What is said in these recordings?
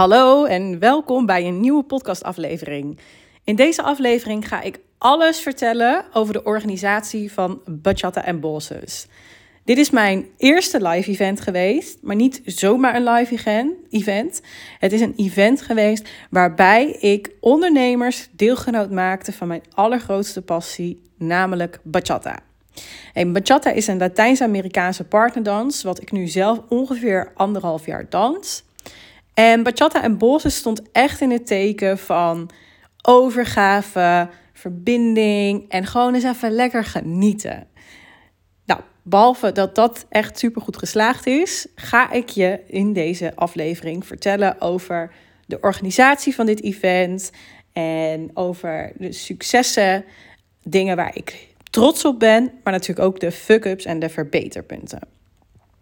Hallo en welkom bij een nieuwe podcastaflevering. In deze aflevering ga ik alles vertellen over de organisatie van Bachata en Bosses. Dit is mijn eerste live event geweest, maar niet zomaar een live event. Het is een event geweest waarbij ik ondernemers deelgenoot maakte van mijn allergrootste passie, namelijk bachata. Hey, bachata is een Latijns-Amerikaanse partnerdans, wat ik nu zelf ongeveer anderhalf jaar dans. En bachata en bossen stond echt in het teken van overgave, verbinding en gewoon eens even lekker genieten. Nou, behalve dat dat echt super goed geslaagd is, ga ik je in deze aflevering vertellen over de organisatie van dit event en over de successen, dingen waar ik trots op ben, maar natuurlijk ook de fuck-ups en de verbeterpunten.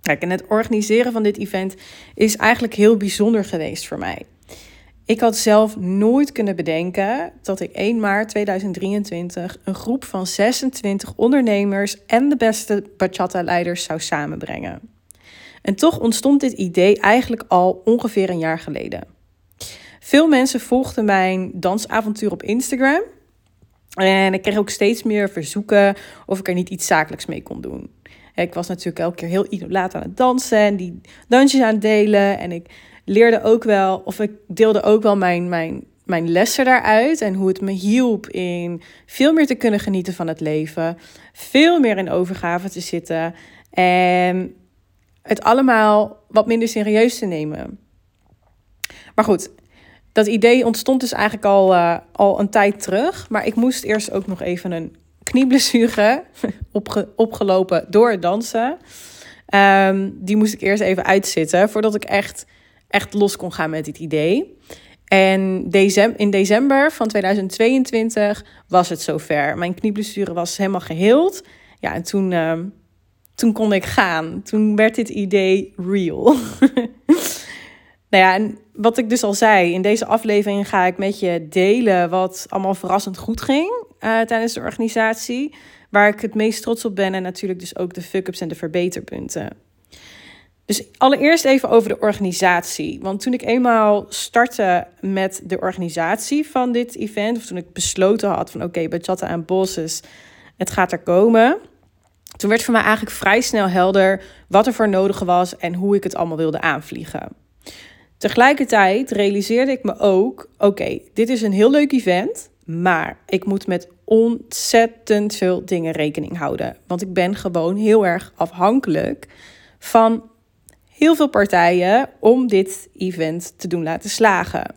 Kijk, en het organiseren van dit event is eigenlijk heel bijzonder geweest voor mij. Ik had zelf nooit kunnen bedenken dat ik 1 maart 2023 een groep van 26 ondernemers en de beste bachata-leiders zou samenbrengen. En toch ontstond dit idee eigenlijk al ongeveer een jaar geleden. Veel mensen volgden mijn dansavontuur op Instagram. En ik kreeg ook steeds meer verzoeken of ik er niet iets zakelijks mee kon doen. Ik was natuurlijk elke keer heel laat aan het dansen en die dansjes aan het delen. En ik leerde ook wel, of ik deelde ook wel mijn, mijn, mijn lessen daaruit. En hoe het me hielp in veel meer te kunnen genieten van het leven. Veel meer in overgave te zitten. En het allemaal wat minder serieus te nemen. Maar goed, dat idee ontstond dus eigenlijk al, uh, al een tijd terug. Maar ik moest eerst ook nog even een knieblessure opge opgelopen door het dansen. Um, die moest ik eerst even uitzitten voordat ik echt, echt los kon gaan met dit idee. En in december van 2022 was het zover. Mijn knieblessure was helemaal geheeld. Ja, en toen, uh, toen kon ik gaan. Toen werd dit idee real. nou ja, en wat ik dus al zei, in deze aflevering ga ik met je delen wat allemaal verrassend goed ging uh, tijdens de organisatie. Waar ik het meest trots op ben en natuurlijk dus ook de fuck-ups en de verbeterpunten. Dus allereerst even over de organisatie. Want toen ik eenmaal startte met de organisatie van dit event, of toen ik besloten had van oké, okay, Bachata en Bosses, het gaat er komen. Toen werd voor mij eigenlijk vrij snel helder wat er voor nodig was en hoe ik het allemaal wilde aanvliegen. Tegelijkertijd realiseerde ik me ook: oké, dit is een heel leuk event, maar ik moet met ontzettend veel dingen rekening houden. Want ik ben gewoon heel erg afhankelijk van heel veel partijen om dit event te doen laten slagen.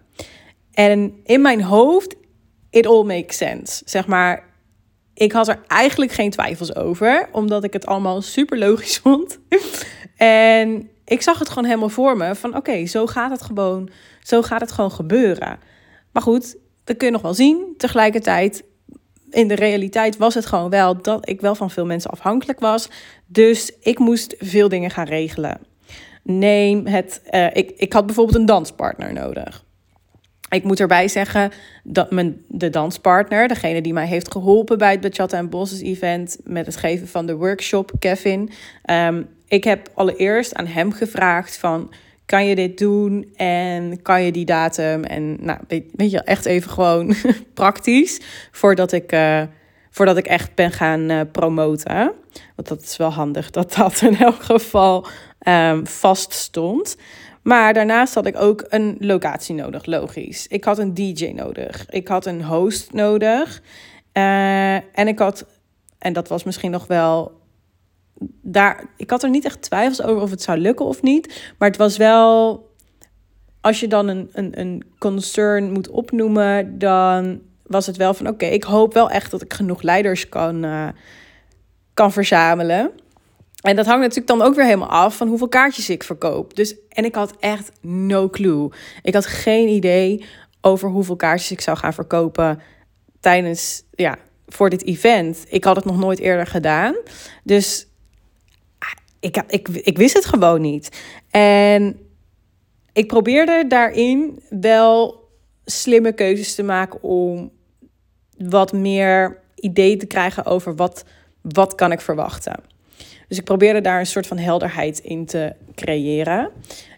En in mijn hoofd, it all makes sense. Zeg maar, ik had er eigenlijk geen twijfels over, omdat ik het allemaal super logisch vond. en ik zag het gewoon helemaal voor me van oké, zo gaat het gewoon, zo gaat het gewoon gebeuren. Maar goed, dat kun je nog wel zien. Tegelijkertijd, in de realiteit was het gewoon wel dat ik wel van veel mensen afhankelijk was. Dus ik moest veel dingen gaan regelen. Neem het, uh, ik, ik had bijvoorbeeld een danspartner nodig. Ik moet erbij zeggen dat mijn, de danspartner, degene die mij heeft geholpen bij het Bachata en Bosses event met het geven van de workshop, Kevin. Um, ik heb allereerst aan hem gevraagd van, kan je dit doen en kan je die datum? En nou, weet, je, echt even gewoon praktisch, voordat ik, uh, voordat ik echt ben gaan uh, promoten. Want dat is wel handig dat dat in elk geval um, vast stond. Maar daarnaast had ik ook een locatie nodig, logisch. Ik had een DJ nodig. Ik had een host nodig. Uh, en ik had, en dat was misschien nog wel daar, ik had er niet echt twijfels over of het zou lukken of niet. Maar het was wel, als je dan een, een, een concern moet opnoemen, dan was het wel van oké, ik hoop wel echt dat ik genoeg leiders kan, uh, kan verzamelen. En dat hangt natuurlijk dan ook weer helemaal af van hoeveel kaartjes ik verkoop. Dus, en ik had echt no clue. Ik had geen idee over hoeveel kaartjes ik zou gaan verkopen tijdens, ja, voor dit event. Ik had het nog nooit eerder gedaan. Dus ik, ik, ik wist het gewoon niet. En ik probeerde daarin wel slimme keuzes te maken om wat meer idee te krijgen over wat, wat kan ik verwachten. Dus ik probeerde daar een soort van helderheid in te creëren.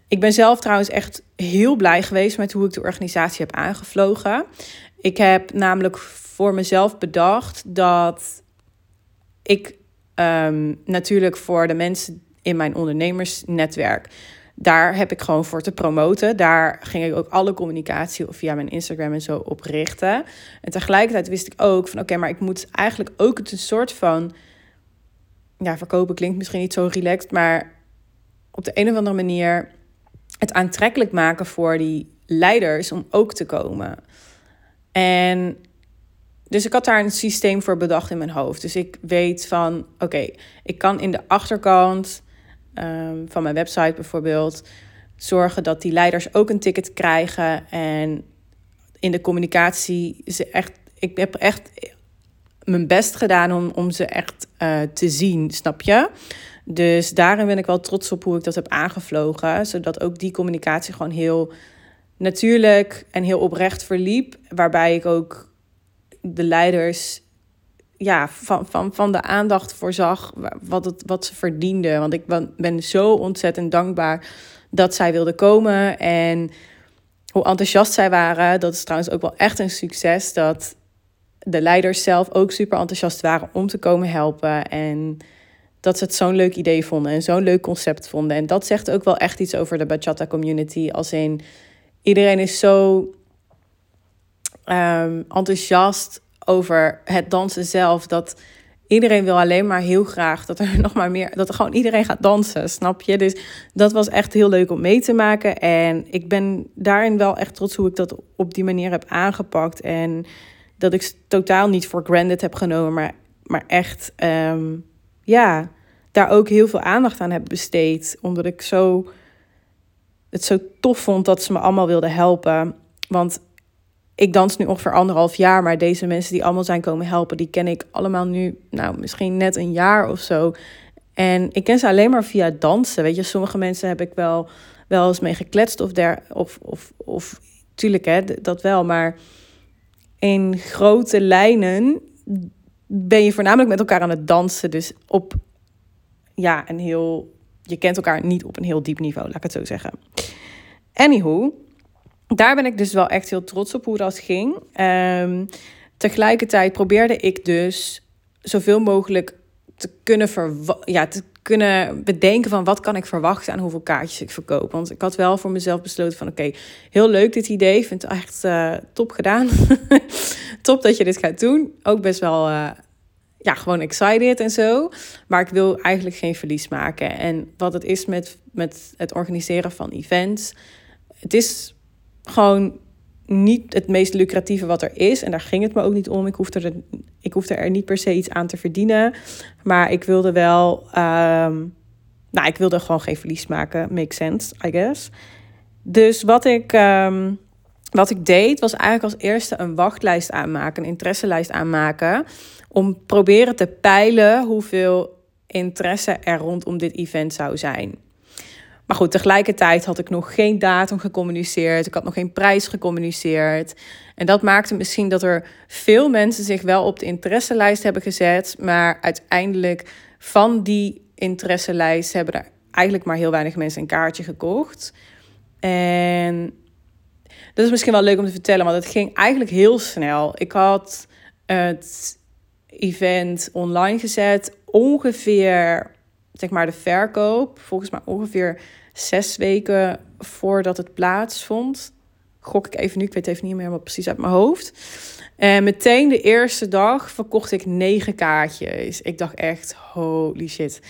Ik ben zelf trouwens echt heel blij geweest met hoe ik de organisatie heb aangevlogen. Ik heb namelijk voor mezelf bedacht dat ik um, natuurlijk voor de mensen in mijn ondernemersnetwerk. Daar heb ik gewoon voor te promoten. Daar ging ik ook alle communicatie via mijn Instagram en zo op richten. En tegelijkertijd wist ik ook van oké, maar ik moet eigenlijk ook het een soort van. Ja, verkopen klinkt misschien niet zo relaxed, maar op de een of andere manier het aantrekkelijk maken voor die leiders om ook te komen. En dus ik had daar een systeem voor bedacht in mijn hoofd. Dus ik weet van, oké, ik kan in de achterkant ehm, van mijn website bijvoorbeeld zorgen dat die leiders ook een ticket krijgen. En in de communicatie, ze echt, ik heb echt mijn best gedaan om, om ze echt uh, te zien, snap je? Dus daarin ben ik wel trots op hoe ik dat heb aangevlogen. Zodat ook die communicatie gewoon heel natuurlijk en heel oprecht verliep. Waarbij ik ook de leiders ja, van, van, van de aandacht voorzag wat, het, wat ze verdienden. Want ik ben, zo ontzettend dankbaar dat zij wilden komen. En hoe enthousiast zij waren. Dat is trouwens ook wel echt een succes. Dat de leiders zelf ook super enthousiast waren om te komen helpen. En dat ze het zo'n leuk idee vonden en zo'n leuk concept vonden. En dat zegt ook wel echt iets over de bachata community. Als in iedereen is zo um, enthousiast over het dansen zelf. Dat iedereen wil alleen maar heel graag dat er nog maar meer, dat er gewoon iedereen gaat dansen, snap je? Dus dat was echt heel leuk om mee te maken. En ik ben daarin wel echt trots hoe ik dat op die manier heb aangepakt. En dat ik totaal niet voor granted heb genomen, maar, maar echt, ehm, ja, daar ook heel veel aandacht aan heb besteed. Omdat ik zo, het zo tof vond dat ze me allemaal wilden helpen. Want ik dans nu ongeveer anderhalf jaar, maar deze mensen die allemaal zijn komen helpen, die ken ik allemaal nu, nou, misschien net een jaar of zo. En ik ken ze alleen maar via dansen. Weet je, sommige mensen heb ik wel, wel eens mee gekletst of der, of, of, of tuurlijk, hè, dat wel. Maar in grote lijnen ben je voornamelijk met elkaar aan het dansen. Dus op, ja, een heel, je kent elkaar niet op een heel diep niveau, laat ik het zo zeggen. Anywho, daar ben ik dus wel echt heel trots op hoe dat ging. Um, tegelijkertijd probeerde ik dus zoveel mogelijk te kunnen, ja, te kunnen bedenken van wat kan ik verwachten aan hoeveel kaartjes ik verkoop. Want ik had wel voor mezelf besloten van oké, heel leuk dit idee. Ik vind het echt uh, top gedaan. top dat je dit gaat doen. Ook best wel uh, ja, gewoon excited en zo. Maar ik wil eigenlijk geen verlies maken. En wat het is met, met het organiseren van events. Het is gewoon niet het meest lucratieve wat er is. En daar ging het me ook niet om. Ik hoefde er, ik hoefde er niet per se iets aan te verdienen. Maar ik wilde wel. Um, nou, ik wilde gewoon geen verlies maken. Makes sense, I guess. Dus wat ik, um, wat ik deed, was eigenlijk als eerste een wachtlijst aanmaken, een interesselijst aanmaken. Om proberen te peilen hoeveel interesse er rondom dit event zou zijn. Maar goed, tegelijkertijd had ik nog geen datum gecommuniceerd. Ik had nog geen prijs gecommuniceerd. En dat maakte misschien dat er veel mensen zich wel op de interesselijst hebben gezet. Maar uiteindelijk van die interesselijst hebben er eigenlijk maar heel weinig mensen een kaartje gekocht. En dat is misschien wel leuk om te vertellen, want het ging eigenlijk heel snel. Ik had het event online gezet. Ongeveer zeg maar de verkoop, volgens mij ongeveer zes weken voordat het plaatsvond. Gok ik even nu, ik weet even niet meer helemaal precies uit mijn hoofd. En meteen de eerste dag verkocht ik negen kaartjes. Ik dacht echt, holy shit.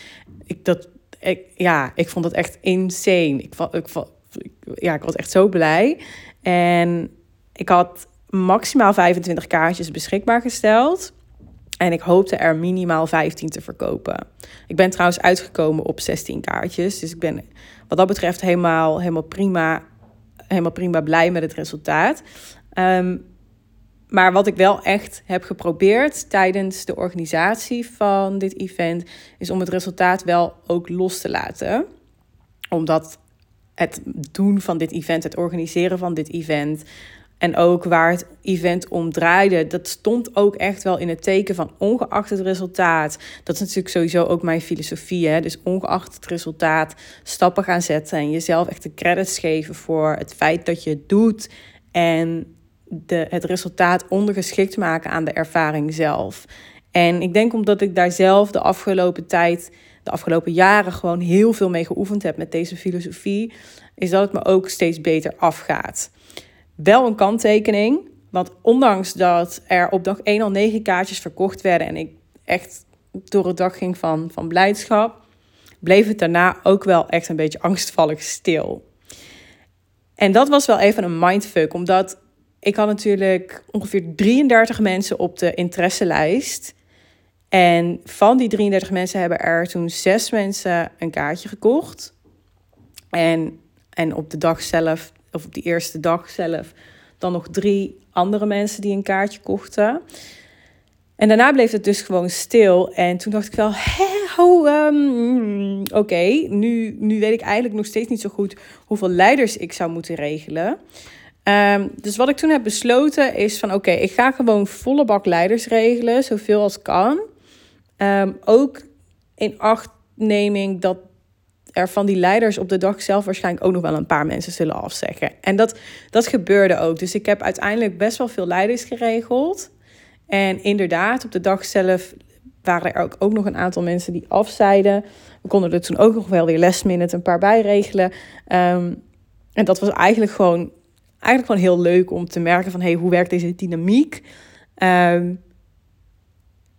Ik, dat, ik, ja, ik vond het echt insane. Ik, ik, ik, ja, ik was echt zo blij. En ik had maximaal 25 kaartjes beschikbaar gesteld. En ik hoopte er minimaal 15 te verkopen. Ik ben trouwens uitgekomen op 16 kaartjes. Dus ik ben wat dat betreft helemaal, helemaal, prima, helemaal prima blij met het resultaat. Ehm, maar wat ik wel echt heb geprobeerd tijdens de organisatie van dit event, is om het resultaat wel ook los te laten. Omdat het doen van dit event, het organiseren van dit event, En ook waar het event om draaide, dat stond ook echt wel in het teken van ongeacht het resultaat. Dat is natuurlijk sowieso ook mijn filosofie. Hè? Dus ongeacht het resultaat, stappen gaan zetten en jezelf echt de credits geven voor het feit dat je het doet. En de, het resultaat ondergeschikt maken aan de ervaring zelf. En ik denk omdat ik daar zelf de afgelopen tijd, de afgelopen jaren gewoon heel veel mee geoefend heb met deze filosofie, is dat het me ook steeds beter afgaat. Wel een kanttekening, want ondanks dat er op dag 1 al negen kaartjes verkocht werden en ik echt door het dag ging van, van blijdschap, bleef het daarna ook wel echt een beetje angstvallig stil. En dat was wel even een mindfuck, omdat ik had natuurlijk ongeveer 33 mensen op de interesselijst. En van die 33 mensen hebben er toen zes mensen een kaartje gekocht. En, en op de dag zelf, of op die eerste dag zelf, dan nog drie andere mensen die een kaartje kochten. En daarna bleef het dus gewoon stil. En toen dacht ik wel, hè, um, oké, nu, nu weet ik eigenlijk nog steeds niet zo goed hoeveel leiders ik zou moeten regelen. Um, dus wat ik toen heb besloten is van oké, ik ga gewoon volle bak leiders regelen, zoveel als kan. Um, ook in achtneming dat er van die leiders op de dag zelf waarschijnlijk ook nog wel een paar mensen zullen afzeggen. En dat, dat gebeurde ook. Dus ik heb uiteindelijk best wel veel leiders geregeld. En inderdaad, op de dag zelf waren er ook, ook nog een aantal mensen die afzeiden. We konden er toen ook nog wel weer last een paar bij regelen. Um, en dat was eigenlijk gewoon, eigenlijk gewoon heel leuk om te merken van... hey, hoe werkt deze dynamiek? Um,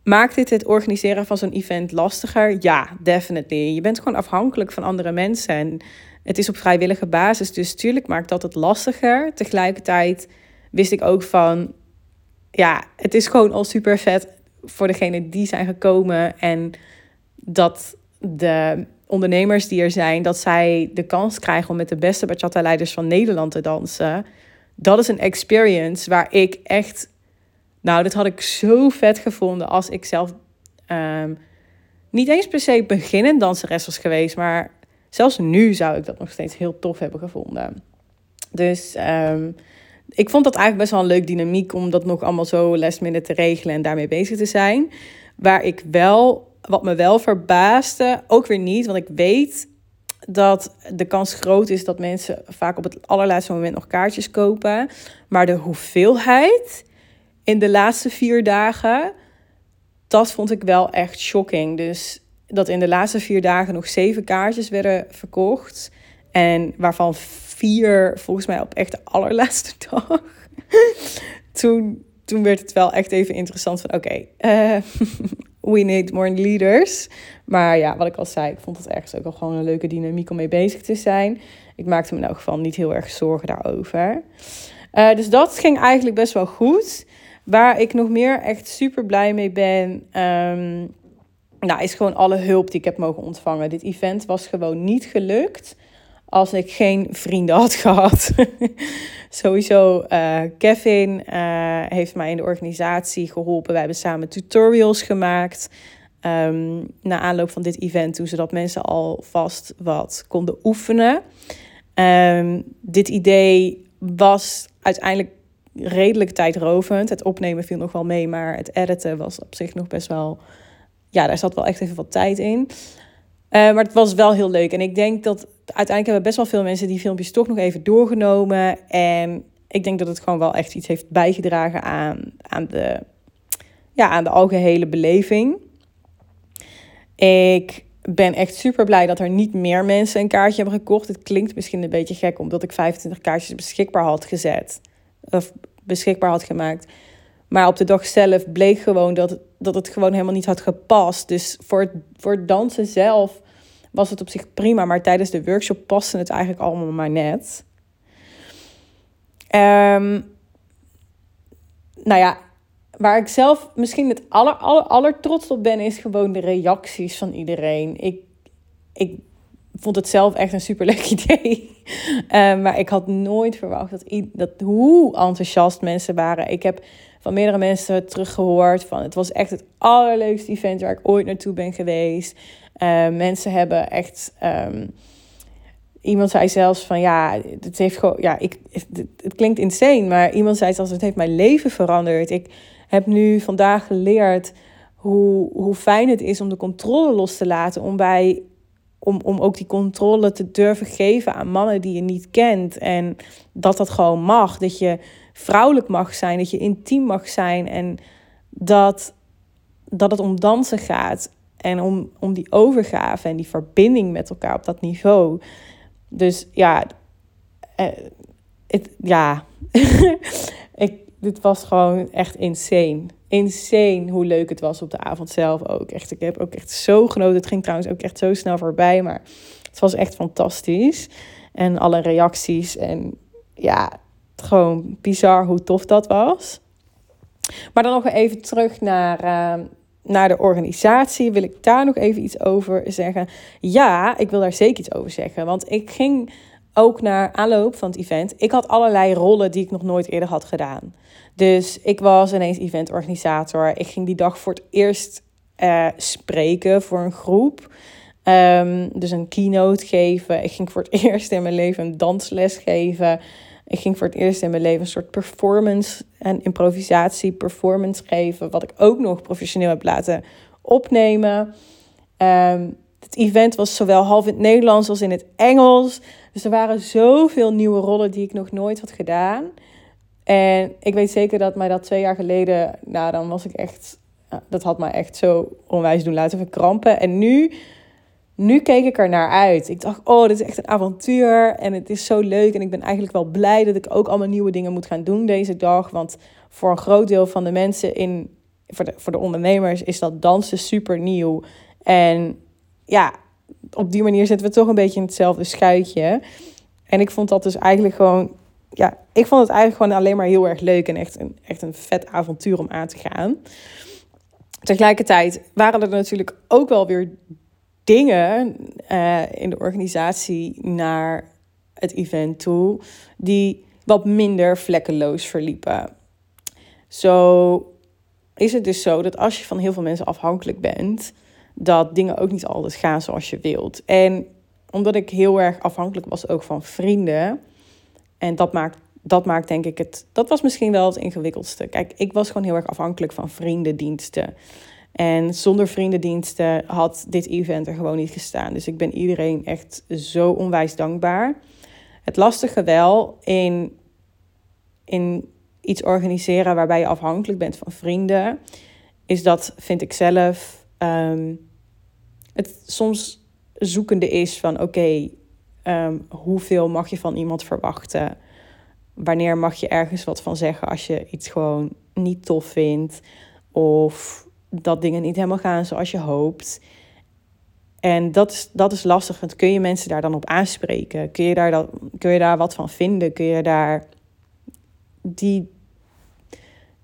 Maakt dit het organiseren van zo'n event lastiger? Ja, definitely. Je bent gewoon afhankelijk van andere mensen en het is op vrijwillige basis. Dus tuurlijk maakt dat het lastiger. Tegelijkertijd wist ik ook van, ja, het is gewoon al super vet voor degenen die zijn gekomen en dat de ondernemers die er zijn, dat zij de kans krijgen om met de beste bachata-leiders van Nederland te dansen. Dat is een experience waar ik echt nou, dit had ik zo vet gevonden als ik zelf um, niet eens per se beginnend danseres was geweest, maar zelfs nu zou ik dat nog steeds heel tof hebben gevonden. Dus um, ik vond dat eigenlijk best wel een leuk dynamiek om dat nog allemaal zo last minute te regelen en daarmee bezig te zijn. Waar ik wel, wat me wel verbaasde, ook weer niet, want ik weet dat de kans groot is dat mensen vaak op het allerlaatste moment nog kaartjes kopen. Maar de hoeveelheid in de laatste vier dagen, dat vond ik wel echt shocking. Dus dat in de laatste vier dagen nog zeven kaartjes werden verkocht. En waarvan vier volgens mij op echt de allerlaatste dag. toen, toen werd het wel echt even interessant van oké, eh, we need more leaders. Maar ja, wat ik al zei, ik vond het ergens ook al gewoon een leuke dynamiek om mee bezig te zijn. Ik maakte me in elk geval niet heel erg zorgen daarover. Uh, dus dat ging eigenlijk best wel goed. Waar ik nog meer echt super blij mee ben, um, nou, is gewoon alle hulp die ik heb mogen ontvangen. Dit event was gewoon niet gelukt als ik geen vrienden had gehad. Sowieso, uh, Kevin uh, heeft mij in de organisatie geholpen. We hebben samen tutorials gemaakt. Um, na aanloop van dit event, toen zodat mensen alvast wat konden oefenen. Um, dit idee was uiteindelijk redelijk tijdrovend. Het opnemen viel nog wel mee, maar het editen was op zich nog best wel. Ja, daar zat wel echt even wat tijd in. Uh, maar het was wel heel leuk. En ik denk dat uiteindelijk hebben best wel veel mensen die filmpjes toch nog even doorgenomen. En ik denk dat het gewoon wel echt iets heeft bijgedragen aan, aan, de, ja, aan de algehele beleving. Ik ben echt super blij dat er niet meer mensen een kaartje hebben gekocht. Het klinkt misschien een beetje gek omdat ik 25 kaartjes beschikbaar had gezet of beschikbaar had gemaakt. Maar op de dag zelf bleek gewoon dat, dat het gewoon helemaal niet had gepast. Dus voor het, voor dansen zelf was het op zich prima. Maar tijdens de workshop paste het eigenlijk allemaal maar net. Um, nou ja, waar ik zelf misschien het aller, aller, aller trots op ben, is gewoon de reacties van iedereen. Ik, ik vond het zelf echt een superleuk idee. Uh, maar ik had nooit verwacht dat, dat hoe enthousiast mensen waren. Ik heb van meerdere mensen teruggehoord van het was echt het allerleukste event waar ik ooit naartoe ben geweest. Uh, mensen hebben echt um, iemand zei zelfs van ja, het heeft gewoon, ja, ik, het, het klinkt insane, maar iemand zei zelfs het heeft mijn leven veranderd. Ik heb nu vandaag geleerd hoe, hoe fijn het is om de controle los te laten, om bij om, om ook die controle te durven geven aan mannen die je niet kent. En dat dat gewoon mag. Dat je vrouwelijk mag zijn, dat je intiem mag zijn. En dat, dat het om dansen gaat. En om, om die overgave en die verbinding met elkaar op dat niveau. Dus ja, eh, ja. ik, dit was gewoon echt insane. Insane hoe leuk het was op de avond zelf ook. Echt, ik heb ook echt zo genoten. Het ging trouwens ook echt zo snel voorbij, maar het was echt fantastisch. En alle reacties en ja, gewoon bizar hoe tof dat was. Maar dan nog even terug naar, uh, naar de organisatie. Wil ik daar nog even iets over zeggen? Ja, ik wil daar zeker iets over zeggen. Want ik ging ook naar aanloop van het event. Ik had allerlei rollen die ik nog nooit eerder had gedaan. Dus ik was ineens eventorganisator. Ik ging die dag voor het eerst uh, spreken voor een groep. Um, dus een keynote geven. Ik ging voor het eerst in mijn leven een dansles geven. Ik ging voor het eerst in mijn leven een soort performance en improvisatie performance geven. Wat ik ook nog professioneel heb laten opnemen. Um, het event was zowel half in het Nederlands als in het Engels. Dus er waren zoveel nieuwe rollen die ik nog nooit had gedaan. En ik weet zeker dat mij dat twee jaar geleden, nou dan was ik echt, dat had mij echt zo onwijs doen laten verkrampen. En nu, nu keek ik er naar uit. Ik dacht, oh, dit is echt een avontuur en het is zo leuk. En ik ben eigenlijk wel blij dat ik ook allemaal nieuwe dingen moet gaan doen deze dag. Want voor een groot deel van de mensen in, voor de, voor de ondernemers, is dat dansen super nieuw. En ja, op die manier zitten we toch een beetje in hetzelfde schuitje. En ik vond dat dus eigenlijk gewoon, ja, ik vond het eigenlijk gewoon alleen maar heel erg leuk en echt een, echt een vet avontuur om aan te gaan. Tegelijkertijd waren er natuurlijk ook wel weer dingen uh, in de organisatie naar het event toe die wat minder vlekkeloos verliepen. Zo is het dus zo dat als je van heel veel mensen afhankelijk bent, dat dingen ook niet altijd gaan zoals je wilt. En omdat ik heel erg afhankelijk was ook van vrienden. En dat maakt, dat maakt denk ik het. Dat was misschien wel het ingewikkeldste. Kijk, ik was gewoon heel erg afhankelijk van vriendendiensten. En zonder vriendendiensten had dit event er gewoon niet gestaan. Dus ik ben iedereen echt zo onwijs dankbaar. Het lastige wel in, in iets organiseren waarbij je afhankelijk bent van vrienden, is dat, vind ik zelf, um, het soms zoekende is van oké, ehm, hoeveel mag je van iemand verwachten? Wanneer mag je ergens wat van zeggen als je iets gewoon niet tof vindt? Of dat dingen niet helemaal gaan zoals je hoopt. En dat is, dat is lastig, want kun je mensen daar dan op aanspreken? Kun je daar, dat, kun je daar wat van vinden? Kun je daar. Die,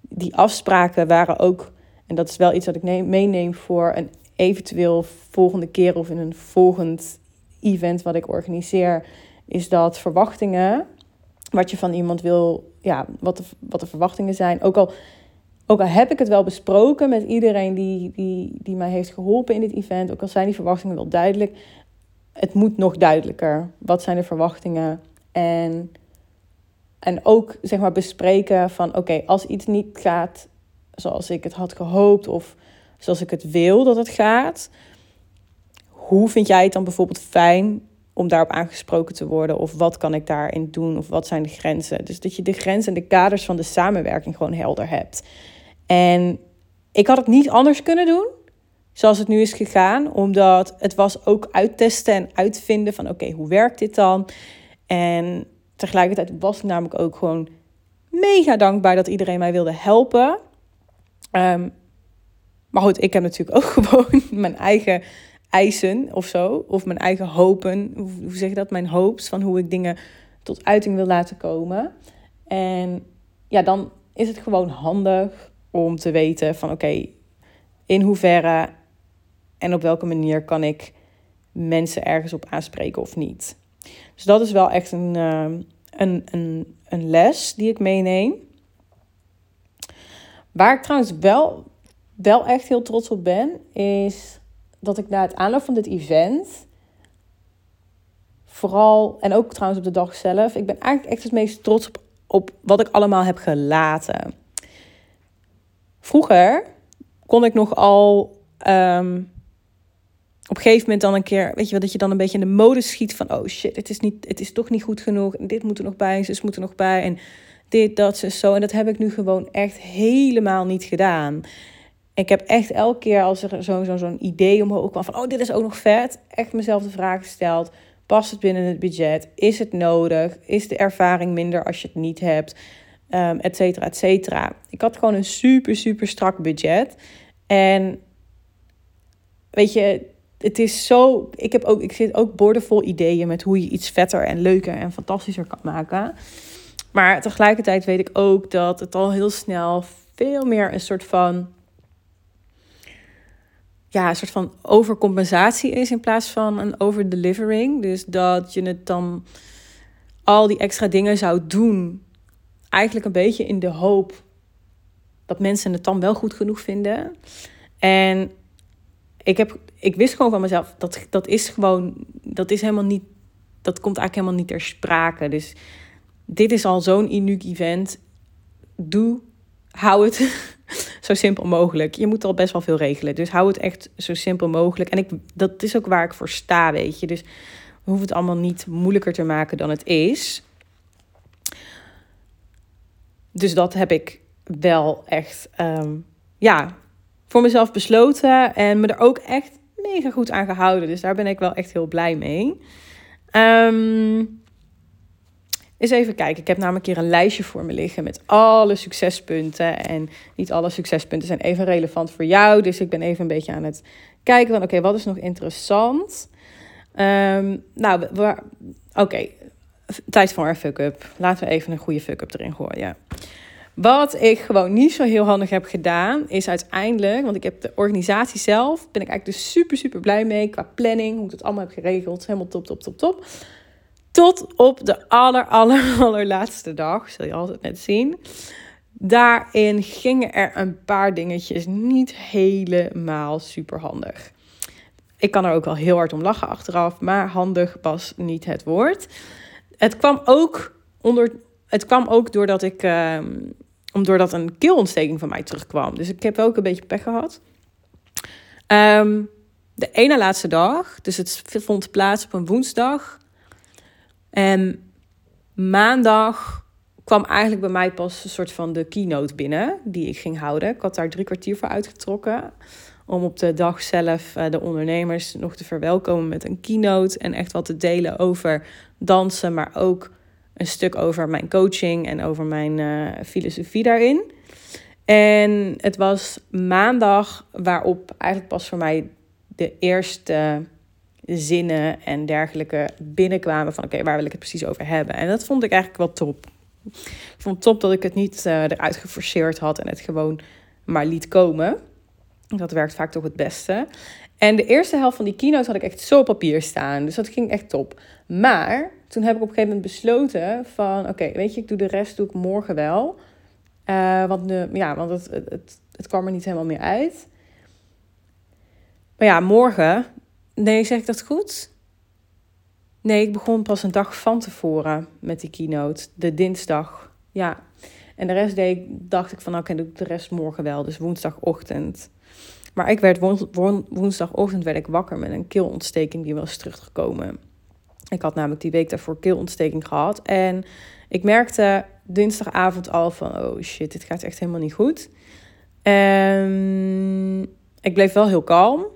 die afspraken waren ook en dat is wel iets wat ik neem, meeneem voor een eventueel volgende keer of in een volgend event wat ik organiseer. Is dat verwachtingen, wat je van iemand wil, ja, wat de, wat de verwachtingen zijn. Ook al, ook al heb ik het wel besproken met iedereen die, die, die mij heeft geholpen in dit event. Ook al zijn die verwachtingen wel duidelijk. Het moet nog duidelijker. Wat zijn de verwachtingen? En, en ook zeg maar bespreken van oké, als iets niet gaat zoals ik het had gehoopt of zoals ik het wil dat het gaat. Hoe vind jij het dan bijvoorbeeld fijn om daarop aangesproken te worden? Of wat kan ik daarin doen? Of wat zijn de grenzen? Dus dat je de grenzen en de kaders van de samenwerking gewoon helder hebt. En ik had het niet anders kunnen doen zoals het nu is gegaan. Omdat het was ook uittesten en uitvinden van oké, hoe werkt dit dan? En tegelijkertijd was ik namelijk ook gewoon mega dankbaar dat iedereen mij wilde helpen. Ehm, maar goed, ik heb natuurlijk ook gewoon mijn eigen eisen of zo. Of mijn eigen hopen. Hoe zeg je dat? Mijn hopes van hoe ik dingen tot uiting wil laten komen. En ja, dan is het gewoon handig om te weten van oké, in hoeverre en op welke manier kan ik mensen ergens op aanspreken of niet. Dus dat is wel echt een, ehm, een, een, een les die ik meeneem. Waar ik trouwens wel, wel echt heel trots op ben, is dat ik na het aanloop van dit event vooral, en ook trouwens op de dag zelf, ik ben eigenlijk echt het meest trots op, op wat ik allemaal heb gelaten. Vroeger kon ik nog al ehm, op een gegeven moment dan een keer, weet je wel, dat je dan een beetje in de mode schiet van, oh shit, het is, niet, het is toch niet goed genoeg. En dit moet er nog bij, en zus moet er nog bij. En dit, dat, ze zo. En dat heb ik nu gewoon echt helemaal niet gedaan. Ik heb echt elke keer als er zo'n zo, zo'n idee omhoog kwam van, oh, dit is ook nog vet, echt mezelf de vraag gesteld. Past het binnen het budget? Is het nodig? Is de ervaring minder als je het niet hebt? Um, et cetera, et cetera. Ik had gewoon een super, super strak budget. En weet je, het is zo. Ik, heb ook, ik zit ook boordevol ideeën met hoe je iets vetter en leuker en fantastischer kan maken. Maar tegelijkertijd weet ik ook dat het al heel snel veel meer een soort van. Ja, een soort van overcompensatie is in plaats van een overdelivering. Dus dat je het dan al die extra dingen zou doen. Eigenlijk een beetje in de hoop dat mensen het dan wel goed genoeg vinden. En ik, heb, ik wist gewoon van mezelf, dat, dat is gewoon, dat is helemaal niet, dat komt eigenlijk helemaal niet ter sprake. Dus dit is al zo'n uniek event. Doe, hou het zo simpel mogelijk. Je moet al best wel veel regelen, dus hou het echt zo simpel mogelijk. En ik, dat is ook waar ik voor sta, weet je. Dus we hoeven het allemaal niet moeilijker te maken dan het is. Dus dat heb ik wel echt, ehm, ja, voor mezelf besloten en me er ook echt mega goed aan gehouden. Dus daar ben ik wel echt heel blij mee. Um, eens even kijken. Ik heb namelijk hier een lijstje voor me liggen met alle succespunten. En niet alle succespunten zijn even relevant voor jou. Dus ik ben even een beetje aan het kijken van oké, wat is nog interessant? Um, nou, oké. Tijd voor een fuck-up. Laten we even een goede fuck-up erin gooien. Wat ik gewoon niet zo heel handig heb gedaan, is uiteindelijk, want ik heb de organisatie zelf, ben ik eigenlijk dus super, super blij mee qua planning, hoe ik het allemaal heb geregeld. Helemaal top, top, top, top. Tot op de aller, aller, allerlaatste dag, zul je altijd net zien. Daarin gingen er een paar dingetjes niet helemaal super handig. Ik kan er ook wel heel hard om lachen achteraf, maar handig was niet het woord. Het kwam ook onder. Het kwam ook doordat ik. Doordat een keelontsteking van mij terugkwam. Dus ik heb ook een beetje pech gehad. Um, de ene laatste dag, dus het vond plaats op een woensdag. En maandag kwam eigenlijk bij mij pas een soort van de keynote binnen die ik ging houden. Ik had daar drie kwartier voor uitgetrokken om op de dag zelf eh, de ondernemers nog te verwelkomen met een keynote en echt wat te delen over dansen, maar ook een stuk over mijn coaching en over mijn uh, filosofie daarin. En het was maandag waarop eigenlijk pas voor mij de eerste zinnen en dergelijke binnenkwamen van oké, waar wil ik het precies over hebben? En dat vond ik eigenlijk wel top. Ik vond top dat ik het niet uh, eruit geforceerd had en het gewoon maar liet komen. Dat werkt vaak toch het beste. En de eerste helft van die keynote had ik echt zo op papier staan. Dus dat ging echt top. Maar toen heb ik op een gegeven moment besloten van... Oké, weet je, ik doe de rest doe ik morgen wel. Uh, want de, ja, want het, het, het, het kwam er niet helemaal meer uit. Maar ja, morgen Nee, zeg ik dat goed? Nee, ik begon pas een dag van tevoren met die keynote. De dinsdag. Ja. En de rest deed, dacht ik van, oké, doe ik de rest morgen wel. Dus woensdagochtend. Maar ik werd woensdagochtend werd ik wakker met een keelontsteking die was teruggekomen. Ik had namelijk die week daarvoor keelontsteking gehad. En ik merkte dinsdagavond al van, oh shit, dit gaat echt helemaal niet goed. En ik bleef wel heel kalm.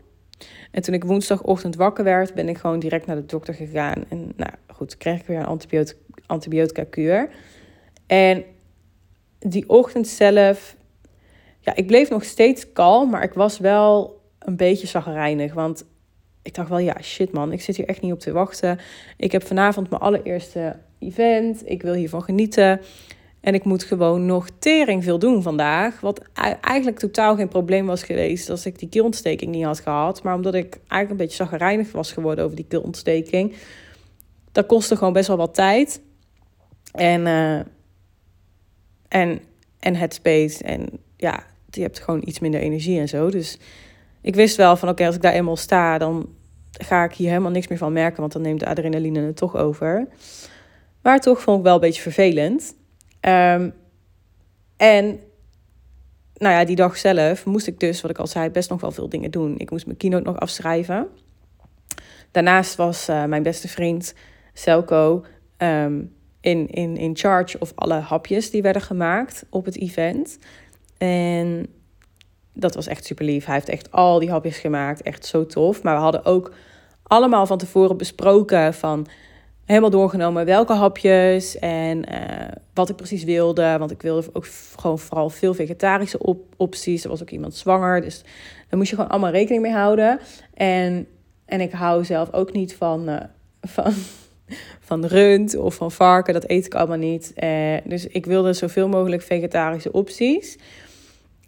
En toen ik woensdagochtend wakker werd, ben ik gewoon direct naar de dokter gegaan. En nou goed, kreeg ik weer een antibiotica, antibiotica kuur. En die ochtend zelf, ja, ik bleef nog steeds kalm, maar ik was wel een beetje zagrijnig. Want ik dacht wel, ja, shit man, ik zit hier echt niet op te wachten. Ik heb vanavond mijn allereerste event. Ik wil hiervan genieten. En ik moet gewoon nog tering veel doen vandaag. Wat eigenlijk totaal geen probleem was geweest als ik die keelontsteking niet had gehad. Maar omdat ik eigenlijk een beetje zagrijnig was geworden over die keelontsteking. Dat kostte gewoon best wel wat tijd. En, uh, en, en headspace. En ja, je hebt gewoon iets minder energie en zo. Dus ik wist wel van oké, als ik daar eenmaal sta, dan ga ik hier helemaal niks meer van merken, want dan neemt de adrenaline het toch over. Maar toch vond ik wel een beetje vervelend. Ehm, en nou ja, die dag zelf moest ik dus, wat ik al zei, best nog wel veel dingen doen. Ik moest mijn keynote nog afschrijven. Daarnaast was uh, mijn beste vriend Selco um, in, in, in charge of alle hapjes die werden gemaakt op het event. En dat was echt super lief. Hij heeft echt al die hapjes gemaakt. Echt zo tof. Maar we hadden ook allemaal van tevoren besproken van helemaal doorgenomen welke hapjes en uh, wat ik precies wilde. Want ik wilde ook gewoon vooral veel vegetarische op opties. Er was ook iemand zwanger, dus daar moest je gewoon allemaal rekening mee houden. En, en ik hou zelf ook niet van, uh, van, van rund of van varken. Dat eet ik allemaal niet. Uh, dus ik wilde zoveel mogelijk vegetarische opties.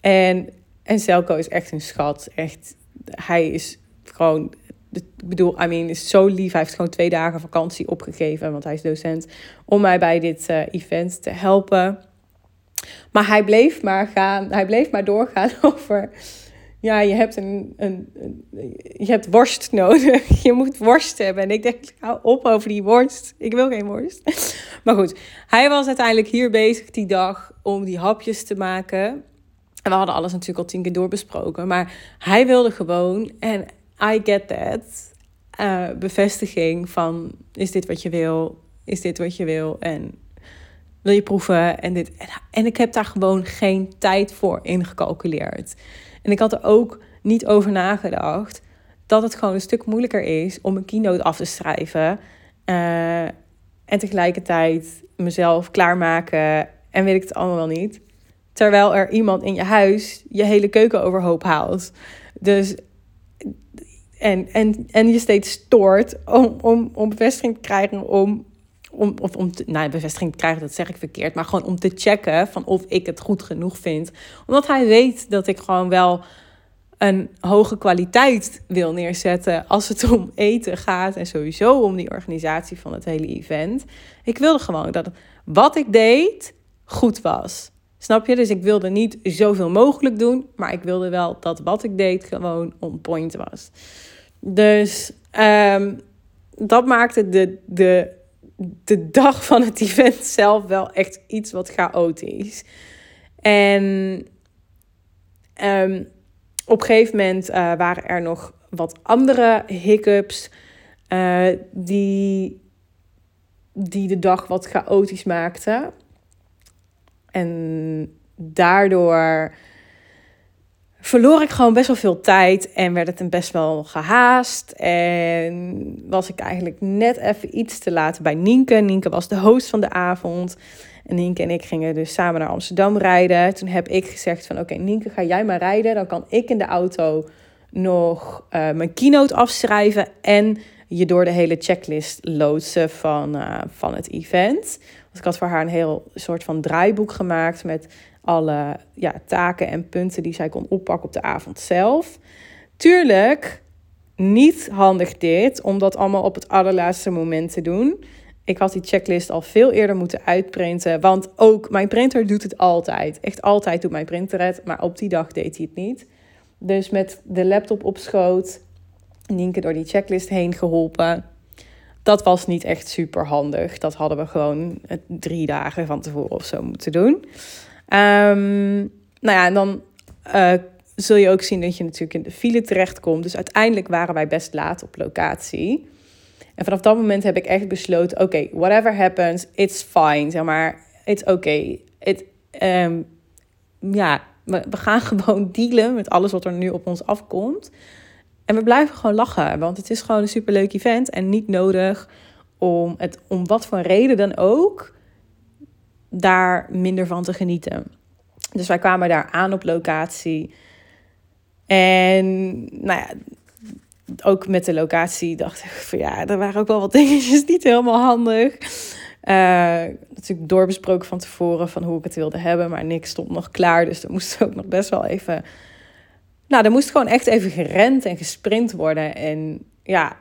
En, en Selco is echt een schat. Echt, hij is gewoon ik bedoel, I mean, is zo lief. Hij heeft gewoon twee dagen vakantie opgegeven, want hij is docent, om mij bij dit uh, event te helpen. Maar hij bleef maar gaan, hij bleef maar doorgaan over. Ja, je hebt een, een, je hebt worst nodig. Je moet worst hebben. En ik denk, hou op over die worst. Ik wil geen worst. Maar goed, hij was uiteindelijk hier bezig die dag om die hapjes te maken. En we hadden alles natuurlijk al tien keer doorbesproken. Maar hij wilde gewoon. En I get that. Uh, bevestiging van is dit wat je wil? Is dit wat je wil? En wil je proeven? En, dit. En, ik heb daar gewoon geen tijd voor ingecalculeerd. En ik had er ook niet over nagedacht dat het gewoon een stuk moeilijker is om een keynote af te schrijven. Uh, en tegelijkertijd mezelf klaarmaken en weet ik het allemaal wel niet. Terwijl er iemand in je huis je hele keuken overhoop haalt. Dus en, en, en je steeds stoort om, om, om bevestiging te krijgen om, om, of om te, nou, bevestiging te krijgen, dat zeg ik verkeerd, maar gewoon om te checken van of ik het goed genoeg vind. Omdat hij weet dat ik gewoon wel een hoge kwaliteit wil neerzetten als het om eten gaat en sowieso om die organisatie van het hele event. Ik wilde gewoon dat wat ik deed goed was. Snap je? Dus ik wilde niet zoveel mogelijk doen, maar ik wilde wel dat wat ik deed gewoon on point was. Dus um, dat maakte de, de, de dag van het event zelf wel echt iets wat chaotisch. En um, op een gegeven moment uh, waren er nog wat andere hiccups uh, die, die de dag wat chaotisch maakten. En daardoor verloor ik gewoon best wel veel tijd en werd het een best wel gehaast. En was ik eigenlijk net even iets te laat bij Nienke. Nienke was de host van de avond. En Nienke en ik gingen dus samen naar Amsterdam rijden. Toen heb ik gezegd van oké Nienke, ga jij maar rijden. Dan kan ik in de auto nog uh, mijn keynote afschrijven en je door de hele checklist loodsen van, uh, van het event. Want ik had voor haar een heel soort van draaiboek gemaakt met alle ja, taken en punten die zij kon oppakken op de avond zelf. Tuurlijk, niet handig dit, om dat allemaal op het allerlaatste moment te doen. Ik had die checklist al veel eerder moeten uitprinten. Want ook mijn printer doet het altijd. Echt altijd doet mijn printer het. Maar op die dag deed hij het niet. Dus met de laptop op schoot. Nienke door die checklist heen geholpen. Dat was niet echt super handig. Dat hadden we gewoon drie dagen van tevoren of zo moeten doen. Um, nou ja, en dan uh, zul je ook zien dat je natuurlijk in de file terechtkomt. Dus uiteindelijk waren wij best laat op locatie. En vanaf dat moment heb ik echt besloten: oké, whatever happens, it's fine. Zeg maar, it's okay. It, um, ja, we, we gaan gewoon dealen met alles wat er nu op ons afkomt. En we blijven gewoon lachen, want het is gewoon een superleuk event en niet nodig om het om wat voor reden dan ook daar minder van te genieten. Dus wij kwamen daar aan op locatie. En nou ja, ook met de locatie dacht ik van ja, er waren ook wel wat dingetjes niet helemaal handig. Uh, natuurlijk doorbesproken van tevoren van hoe ik het wilde hebben, maar niks stond nog klaar. Dus er moest ook nog best wel even. Nou, er moest gewoon echt even gerend en gesprint worden. En ja,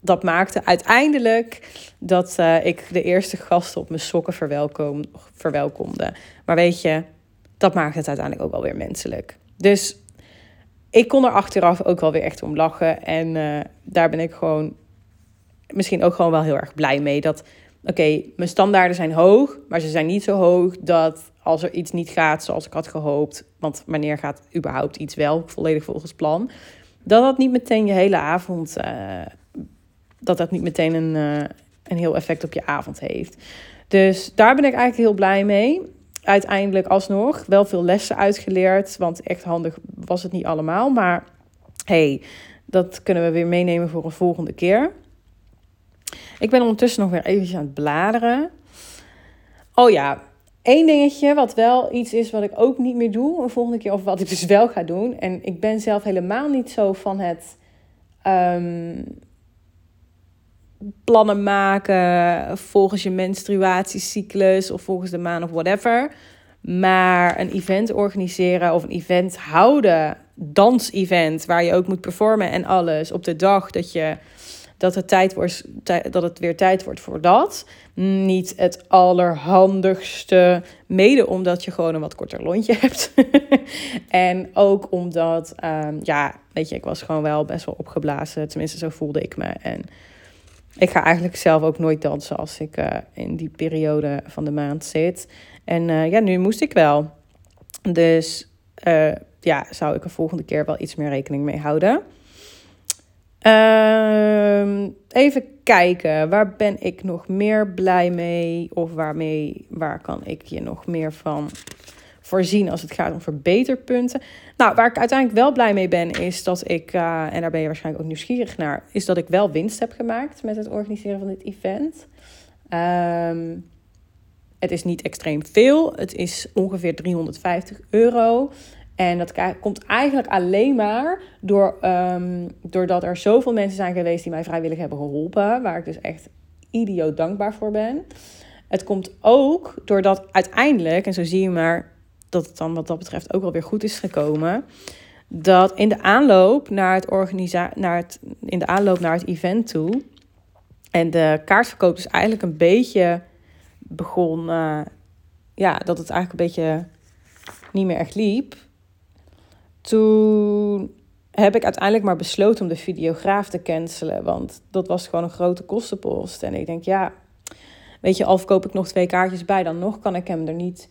dat maakte uiteindelijk dat uh, ik de eerste gasten op mijn sokken verwelkom, verwelkomde. Maar weet je, dat maakt het uiteindelijk ook wel weer menselijk. Dus ik kon er achteraf ook wel weer echt om lachen. En eh, daar ben ik gewoon misschien ook gewoon wel heel erg blij mee. Dat, oké, mijn standaarden zijn hoog, maar ze zijn niet zo hoog dat als er iets niet gaat zoals ik had gehoopt, want wanneer gaat überhaupt iets wel volledig volgens plan, dat dat niet meteen je hele avond, uh, dat dat niet meteen een, uh, een heel effect op je avond heeft. Dus daar ben ik eigenlijk heel blij mee. Uiteindelijk alsnog wel veel lessen uitgeleerd, want echt handig was het niet allemaal. Maar hey, dat kunnen we weer meenemen voor een volgende keer. Ik ben ondertussen nog weer eventjes aan het bladeren. Oh ja, één dingetje wat wel iets is wat ik ook niet meer doe een volgende keer. Of wat ik dus wel ga doen. En ik ben zelf helemaal niet zo van het um, plannen maken volgens je menstruatiecyclus of volgens de maan of whatever. Maar een event organiseren of een event houden, dans-event, waar je ook moet performen en alles op de dag dat je dat het, tijd wordt, dat het weer tijd wordt voor dat. Niet het allerhandigste, mede omdat je gewoon een wat korter lontje hebt. en ook omdat, um, ja, weet je, ik was gewoon wel best wel opgeblazen. Tenminste, zo voelde ik me. En ik ga eigenlijk zelf ook nooit dansen als ik uh, in die periode van de maand zit. En uh, ja, nu moest ik wel. Dus uh, ja, zou ik er volgende keer wel iets meer rekening mee houden. Uh, even kijken, waar ben ik nog meer blij mee? Of waarmee, waar kan ik je nog meer van voorzien als het gaat om verbeterpunten? Nou, waar ik uiteindelijk wel blij mee ben, is dat ik, uh, en daar ben je waarschijnlijk ook nieuwsgierig naar, is dat ik wel winst heb gemaakt met het organiseren van dit event. Um, het is niet extreem veel. Het is ongeveer 350 euro. En dat komt eigenlijk alleen maar door, um, doordat er zoveel mensen zijn geweest die mij vrijwillig hebben geholpen. Waar ik dus echt idioot dankbaar voor ben. Het komt ook doordat uiteindelijk, en zo zie je maar dat het dan wat dat betreft ook wel weer goed is gekomen. Dat in de aanloop naar het, organisa naar het, in de aanloop naar het event toe. En de kaartverkoop dus eigenlijk een beetje begon. Uh, ja, dat het eigenlijk een beetje niet meer echt liep toen heb ik uiteindelijk maar besloten om de videograaf te cancelen. Want dat was gewoon een grote kostenpost. En ik denk, ja, weet je, al verkoop ik nog twee kaartjes bij, dan nog kan ik hem er niet.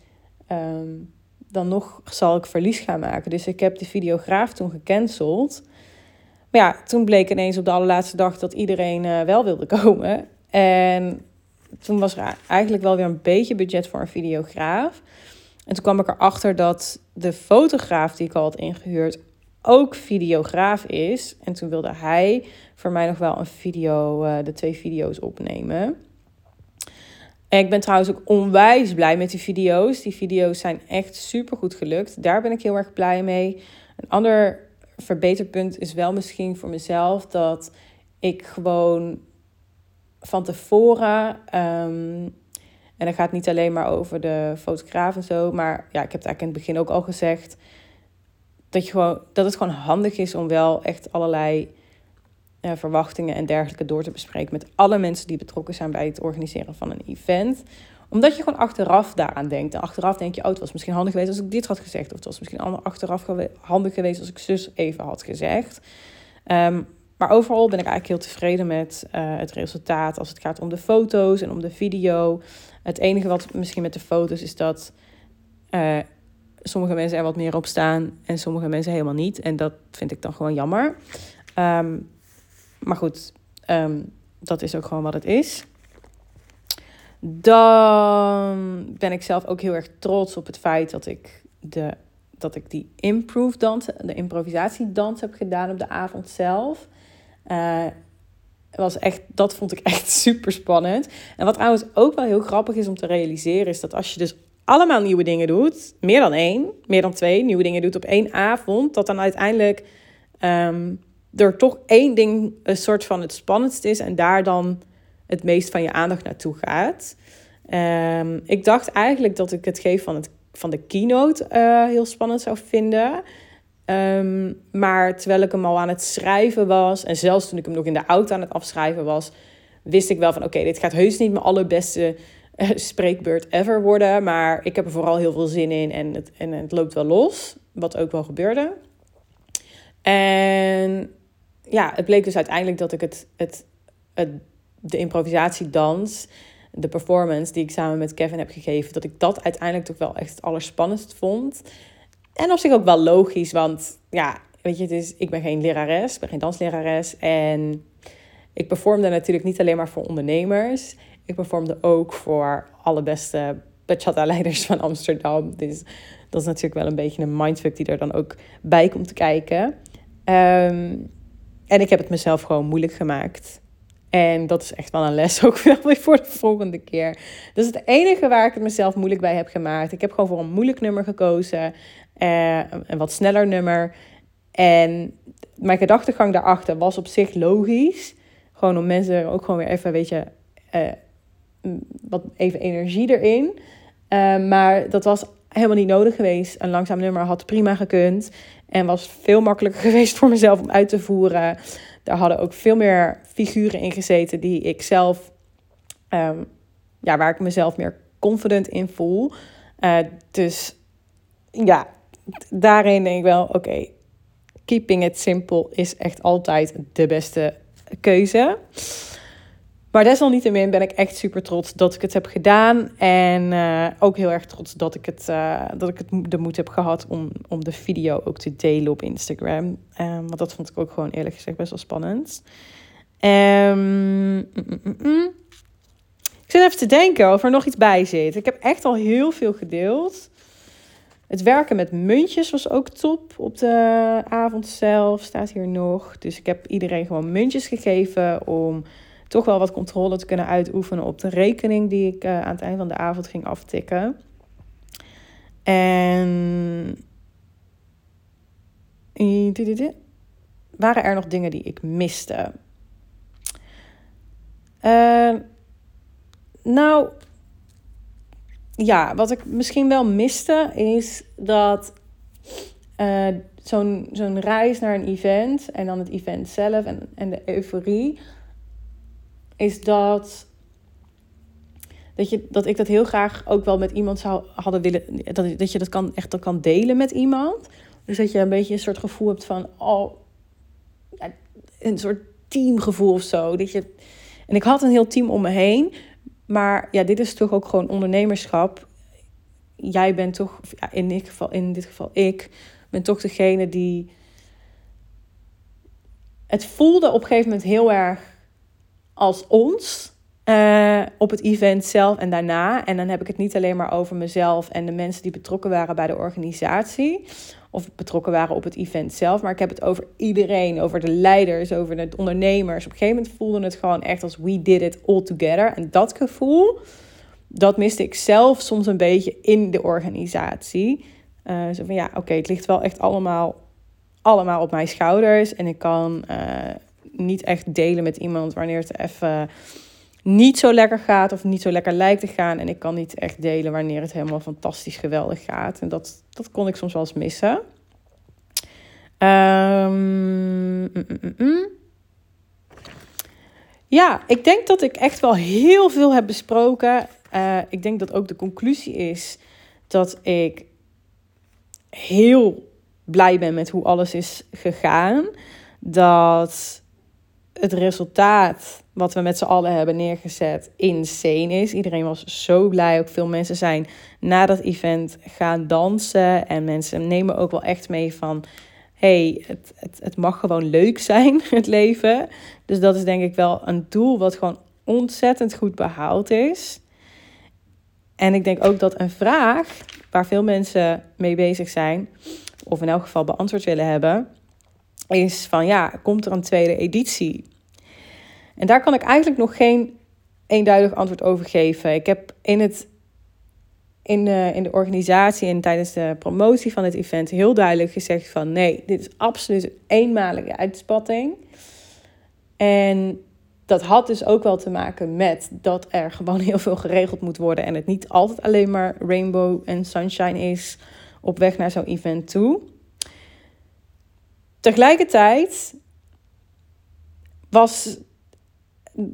Um, dan nog zal ik verlies gaan maken. Dus ik heb de videograaf toen gecanceld. Maar ja, toen bleek ineens op de allerlaatste dag dat iedereen uh, wel wilde komen. En toen was er eigenlijk wel weer een beetje budget voor een videograaf. En toen kwam ik erachter dat de fotograaf die ik al had ingehuurd ook videograaf is. En toen wilde hij voor mij nog wel een video, uh, de twee video's opnemen. En ik ben trouwens ook onwijs blij met die video's. Die video's zijn echt super goed gelukt. Daar ben ik heel erg blij mee. Een ander verbeterpunt is wel misschien voor mezelf dat ik gewoon van tevoren um, en dan gaat niet alleen maar over de fotograaf en zo. Maar ja, ik heb het eigenlijk in het begin ook al gezegd. Dat, je gewoon, dat het gewoon handig is om wel echt allerlei uh, verwachtingen en dergelijke door te bespreken met alle mensen die betrokken zijn bij het organiseren van een event. Omdat je gewoon achteraf daaraan denkt. En achteraf denk je, oh, het was misschien handig geweest als ik dit had gezegd. Of het was misschien achteraf handig geweest als ik zus even had gezegd. Um, maar overal ben ik eigenlijk heel tevreden met uh, het resultaat als het gaat om de foto's en om de video. Het enige wat misschien met de foto's is dat uh, sommige mensen er wat meer op staan en sommige mensen helemaal niet. En dat vind ik dan gewoon jammer. Um, maar goed, um, dat is ook gewoon wat het is. Dan ben ik zelf ook heel erg trots op het feit dat ik, de, dat ik die improve dans, de improvisatiedans heb gedaan op de avond zelf. Uh, was echt, dat vond ik echt super spannend. En wat trouwens ook wel heel grappig is om te realiseren, is dat als je dus allemaal nieuwe dingen doet, meer dan één, meer dan twee nieuwe dingen doet op één avond, dat dan uiteindelijk um, er toch één ding een soort van het spannendst is en daar dan het meest van je aandacht naartoe gaat. Um, ik dacht eigenlijk dat ik het geven van, het, van de keynote uh, heel spannend zou vinden. Um, maar terwijl ik hem al aan het schrijven was, en zelfs toen ik hem nog in de auto aan het afschrijven was, wist ik wel van oké, dit gaat heus niet mijn allerbeste uh, spreekbeurt ever worden. Maar ik heb er vooral heel veel zin in en het, en het loopt wel los, wat ook wel gebeurde. En ja, het bleek dus uiteindelijk dat ik het, het, het, de improvisatiedans, de performance die ik samen met Kevin heb gegeven, dat ik dat uiteindelijk toch wel echt het allerspannendst vond. En op zich ook wel logisch, want ja, weet je, ik ben geen lerares, ik ben geen danslerares. En ik performde natuurlijk niet alleen maar voor ondernemers. Ik performde ook voor alle beste bachata-leiders van Amsterdam. Dus dat is natuurlijk wel een beetje een mindfuck die er dan ook bij komt kijken. Ehm, en ik heb het mezelf gewoon moeilijk gemaakt. En dat is echt wel een les ook weer voor de volgende keer. Dat is het enige waar ik het mezelf moeilijk bij heb gemaakt. Ik heb gewoon voor een moeilijk nummer gekozen. Uh, een wat sneller nummer. En mijn gedachtegang daarachter was op zich logisch. Gewoon om mensen ook gewoon weer even, weet je, uh, wat even energie erin. Uh, maar dat was helemaal niet nodig geweest. Een langzaam nummer had prima gekund. En was veel makkelijker geweest voor mezelf om uit te voeren. Daar hadden ook veel meer figuren in gezeten die ik zelf, um, ja, waar ik mezelf meer confident in voel. Dus ja, daarin denk ik wel, oké, keeping it simple is echt altijd de beste keuze. Maar desalniettemin ben ik echt super trots dat ik het heb gedaan. En uh, ook heel erg trots dat ik, het, uh, dat ik het de moed heb gehad om, om de video ook te delen op Instagram. Um, want dat vond ik ook gewoon eerlijk gezegd best wel spannend. Um, mm, mm, mm. Ik zit even te denken of er nog iets bij zit. Ik heb echt al heel veel gedeeld. Het werken met muntjes was ook top op de avond zelf, staat hier nog. Dus ik heb iedereen gewoon muntjes gegeven om toch wel wat controle te kunnen uitoefenen op de rekening die ik uh, aan het eind van de avond ging aftikken. En waren er nog dingen die ik miste? Uh, nou, ja, wat ik misschien wel miste is dat uh, zo'n zo'n reis naar een event en dan het event zelf en, en de euforie, is dat, dat, je, dat ik dat heel graag ook wel met iemand zou hadden willen, dat, dat je dat kan, echt kan delen met iemand. Dus dat je een beetje een soort gevoel hebt van, oh, een soort teamgevoel of zo. Dat je, en ik had een heel team om me heen. Maar ja, dit is toch ook gewoon ondernemerschap. Jij bent toch, ja, in, dit geval, in dit geval ik, ben toch degene die. Het voelde op een gegeven moment heel erg als ons. Uh, op het event zelf en daarna. En dan heb ik het niet alleen maar over mezelf en de mensen die betrokken waren bij de organisatie. Of betrokken waren op het event zelf. Maar ik heb het over iedereen. Over de leiders, over de ondernemers. Op een gegeven moment voelde het gewoon echt als we did it all together. En dat gevoel, dat miste ik zelf soms een beetje in de organisatie. Uh, zo van ja, oké, het ligt wel echt allemaal, allemaal op mijn schouders. En ik kan uh, niet echt delen met iemand wanneer het even niet zo lekker gaat of niet zo lekker lijkt te gaan. En ik kan niet echt delen wanneer het helemaal fantastisch geweldig gaat. En dat, dat kon ik soms wel eens missen. Um, mm, mm, mm. Ja, ik denk dat ik echt wel heel veel heb besproken. Uh, ik denk dat ook de conclusie is dat ik heel blij ben met hoe alles is gegaan. Dat het resultaat wat we met z'n allen hebben neergezet insane is. Iedereen was zo blij. Ook veel mensen zijn na dat event gaan dansen. En mensen nemen ook wel echt mee van... hey, het, het, het mag gewoon leuk zijn, het leven. Dus dat is denk ik wel een doel wat gewoon ontzettend goed behaald is. En ik denk ook dat een vraag waar veel mensen mee bezig zijn... of in elk geval beantwoord willen hebben is van ja, komt er een tweede editie? En daar kan ik eigenlijk nog geen eenduidig antwoord over geven. Ik heb in, het, in, de, in de organisatie en tijdens de promotie van het event heel duidelijk gezegd van nee, dit is absoluut een eenmalige uitspatting. En dat had dus ook wel te maken met dat er gewoon heel veel geregeld moet worden en het niet altijd alleen maar rainbow en sunshine is op weg naar zo'n event toe. Tegelijkertijd was,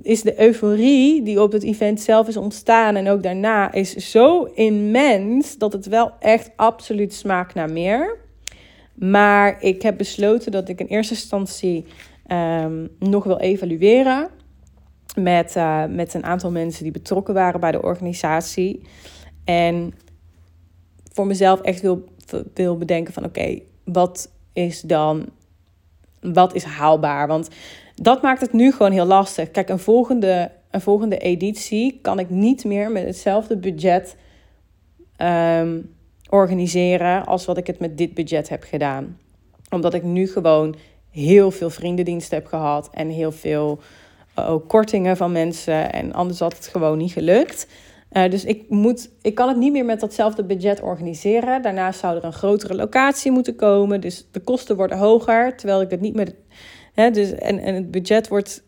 is de euforie die op het event zelf is ontstaan en ook daarna is zo immens dat het wel echt absoluut smaakt naar meer. Maar ik heb besloten dat ik in eerste instantie um, nog wil evalueren met, uh, met een aantal mensen die betrokken waren bij de organisatie. En voor mezelf echt wil, wil bedenken van oké, wat is dan, wat is haalbaar? Want dat maakt het nu gewoon heel lastig. Kijk, een volgende, een volgende editie kan ik niet meer met hetzelfde budget um, organiseren als wat ik het met dit budget heb gedaan. Omdat ik nu gewoon heel veel vriendendiensten heb gehad en heel veel uh, kortingen van mensen. En anders had het gewoon niet gelukt. Uh, dus ik, moet, ik kan het niet meer met datzelfde budget organiseren. Daarnaast zou er een grotere locatie moeten komen. Dus de kosten worden hoger. Terwijl ik het niet meer. Dus, en, en het budget wordt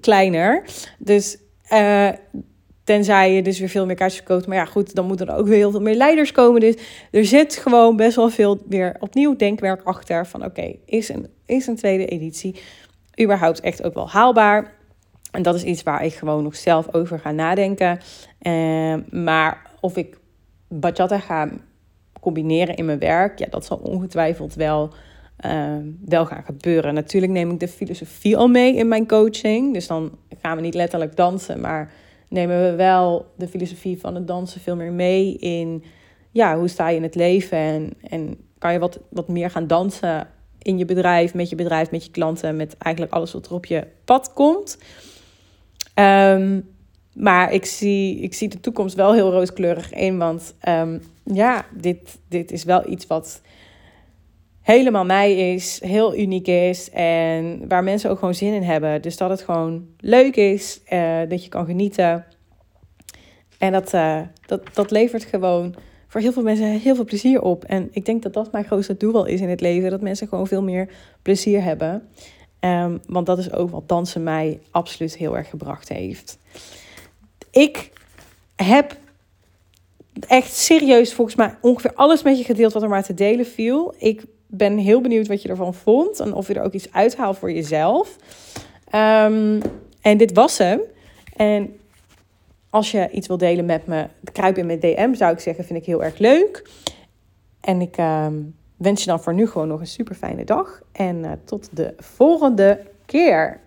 kleiner. Dus uh, Tenzij je dus weer veel meer kaartjes verkoopt. Maar ja, goed, dan moeten er ook weer heel veel meer leiders komen. Dus er zit gewoon best wel veel weer opnieuw denkwerk achter. Van oké, is, een, is een tweede editie überhaupt echt ook wel haalbaar? En dat is iets waar ik gewoon nog zelf over ga nadenken. Uh, maar of ik bachata ga combineren in mijn werk, ja, dat zal ongetwijfeld wel, uh, wel gaan gebeuren. Natuurlijk neem ik de filosofie al mee in mijn coaching. Dus dan gaan we niet letterlijk dansen, maar nemen we wel de filosofie van het dansen veel meer mee in ja, hoe sta je in het leven en, en kan je wat, wat meer gaan dansen in je bedrijf, met je bedrijf, met je klanten, met eigenlijk alles wat er op je pad komt. Um, maar ik zie, ik zie de toekomst wel heel rooskleurig in, want um, ja, dit, dit is wel iets wat helemaal mij is, heel uniek is en waar mensen ook gewoon zin in hebben. Dus dat het gewoon leuk is, uh, dat je kan genieten. En dat, uh, dat, dat levert gewoon voor heel veel mensen heel veel plezier op. En ik denk dat dat mijn grootste doel is in het leven. Dat mensen gewoon veel meer plezier hebben. Um, want dat is ook wat dansen mij absoluut heel erg gebracht heeft. Ik heb echt serieus volgens mij ongeveer alles met je gedeeld wat er maar te delen viel. Ik ben heel benieuwd wat je ervan vond en of je er ook iets uithaalt voor jezelf. Um, en dit was hem. En als je iets wil delen met me, kruip in mijn DM, zou ik zeggen, vind ik heel erg leuk. En ik um, wens je dan voor nu gewoon nog een super fijne dag. En uh, tot de volgende keer.